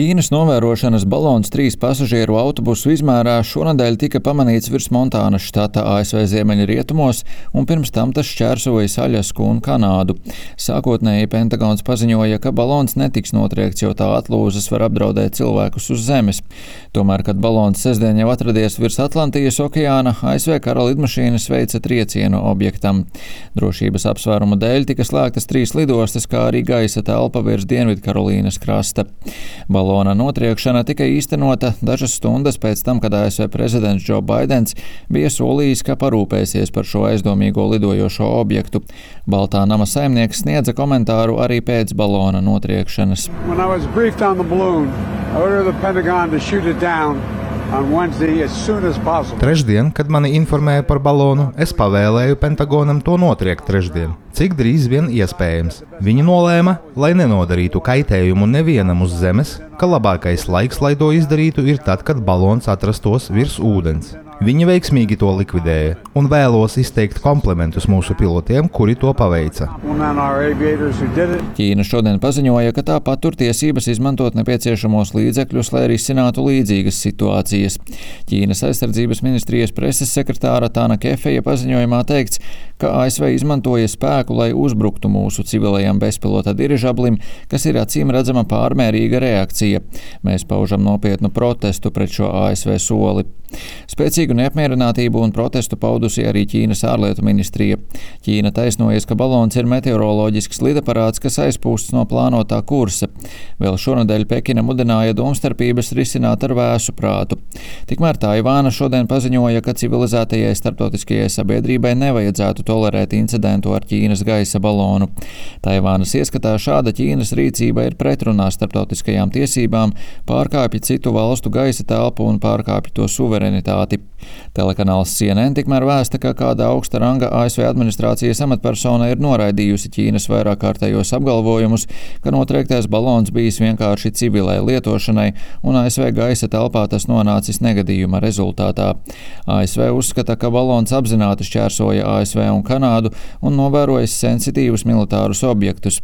Ķīnas novērošanas balons trīs pasažieru autobusu izmērā šonadēļ tika pamanīts virs Montānas štata ASV ziemeļrietumos, un pirms tam tas šķērsoja Aļasku un Kanādu. Sākotnēji Pentagons paziņoja, ka balons netiks notriekts, jo tā atlūzas var apdraudēt cilvēkus uz zemes. Tomēr, kad balons sestdien jau atradies virs Atlantijas okeāna, ASV kara lidmašīnas veica triecienu objektam. Drošības apsvērumu dēļ tika slēgtas trīs lidostas, kā arī gaisa telpa virs Dienvidkarolīnas krasta. Balona notriekšana tika īstenota dažas stundas pēc tam, kad ASV prezidents Joe Bidenis bija solījis, ka parūpēsies par šo aizdomīgo lidojošo objektu. Baltā nama saimnieks sniedza komentāru arī pēc balona notriekšanas. Trešdien, kad mani informēja par balonu, es pavēlēju Pentagonam to notriekt trešdien, cik drīz vien iespējams. Viņi nolēma, lai nenodarītu kaitējumu nevienam uz Zemes, ka labākais laiks, lai to izdarītu, ir tad, kad balons atrastos virs ūdens. Viņi veiksmīgi to likvidēja, un vēlos izteikt komplimentus mūsu pilotiem, kuri to paveica. Ķīna šodien paziņoja, ka tā patur tiesības izmantot nepieciešamos līdzekļus, lai risinātu līdzīgas situācijas. Ķīnas aizsardzības ministrijas preses sekretāra Tāna Kefeja paziņojumā teikts, ka ASV izmantoja spēku, lai uzbruktu mūsu civilajam bezpilota dirižablim, kas ir acīm redzama pārmērīga reakcija. Mēs paužam nopietnu protestu pret šo ASV soli. Spēcīgu neapmierinātību un protestu paudusi arī Ķīnas ārlietu ministrija. Ķīna taisnojas, ka balons ir meteoroloģisks lidaparāts, kas aizpūsts no plānotā kursa. Vēl šonadēļ Pekina mudināja domstarpības risināt ar vēsu prātu. Tikmēr Taivāna šodien paziņoja, ka civilizētajai starptautiskajai sabiedrībai nevajadzētu tolerēt incidentu ar Ķīnas gaisa balonu. Taivānas ieskatā šāda Ķīnas rīcība ir pretrunā starptautiskajām tiesībām, pārkāpja citu valstu gaisa telpu un pārkāpja to suverenitāti. Telekanāls CNN tikmēr vēsta, ka kāda augsta ranga ASV administrācijas amatpersona ir noraidījusi Ķīnas vairāk kārtējos apgalvojumus, ka notriektais balons bijis vienkārši civilai lietošanai, un ASV gaisa telpā tas nonācis negadījuma rezultātā. ASV uzskata, ka balons apzināti šķērsoja ASV un Kanādu un novērojas sensitīvus militārus objektus.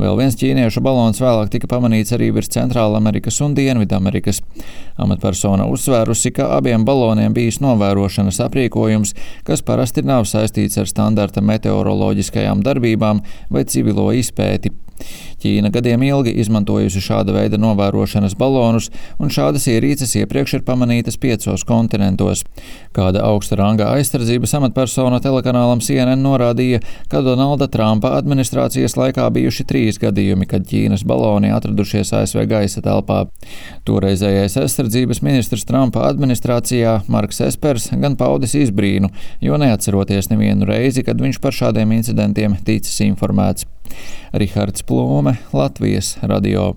Vēl viens ķīniešu balons vēlāk tika pamanīts arī virs Centrālamerikas un Dienvidamerikas. Amatpersona uzsvērusi, ka abiem baloniem bijis novērošanas aprīkojums, kas parasti nav saistīts ar standarta meteoroloģiskajām darbībām vai civilo izpēti. Ķīna gadiem ilgi izmantojusi šāda veida novērošanas balonus, un šādas ierīces iepriekš ir pamanītas piecos kontinentos. Kāda augsta ranga aizsardzības amatpersona telekanālam CNN norādīja, ka Donalda Trumpa administrācijas laikā bijuši trīs gadījumi, kad Ķīnas baloni atradušies ASV gaisa telpā. Toreizējais aizsardzības ministrs Trumpa administrācijā Marks Espers gan paudis izbrīnu, jo neatceroties nevienu reizi, kad viņš par šādiem incidentiem ticis informēts. Rihards Plūme, Latvijas radio.